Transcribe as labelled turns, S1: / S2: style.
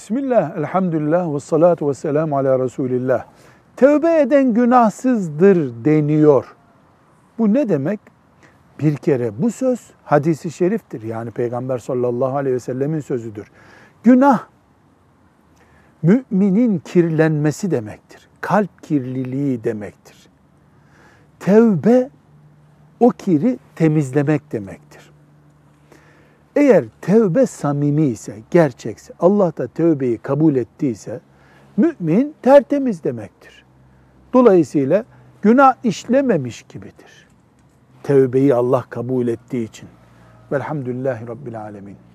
S1: Bismillah, elhamdülillah ve salatu ve selamu ala Resulillah. Tövbe eden günahsızdır deniyor. Bu ne demek? Bir kere bu söz hadisi şeriftir. Yani Peygamber sallallahu aleyhi ve sellemin sözüdür. Günah müminin kirlenmesi demektir. Kalp kirliliği demektir. Tevbe o kiri temizlemek demektir. Eğer tevbe samimi ise, gerçekse, Allah da tövbeyi kabul ettiyse, mümin tertemiz demektir. Dolayısıyla günah işlememiş gibidir. Tevbeyi Allah kabul ettiği için. Velhamdülillahi Rabbil Alemin.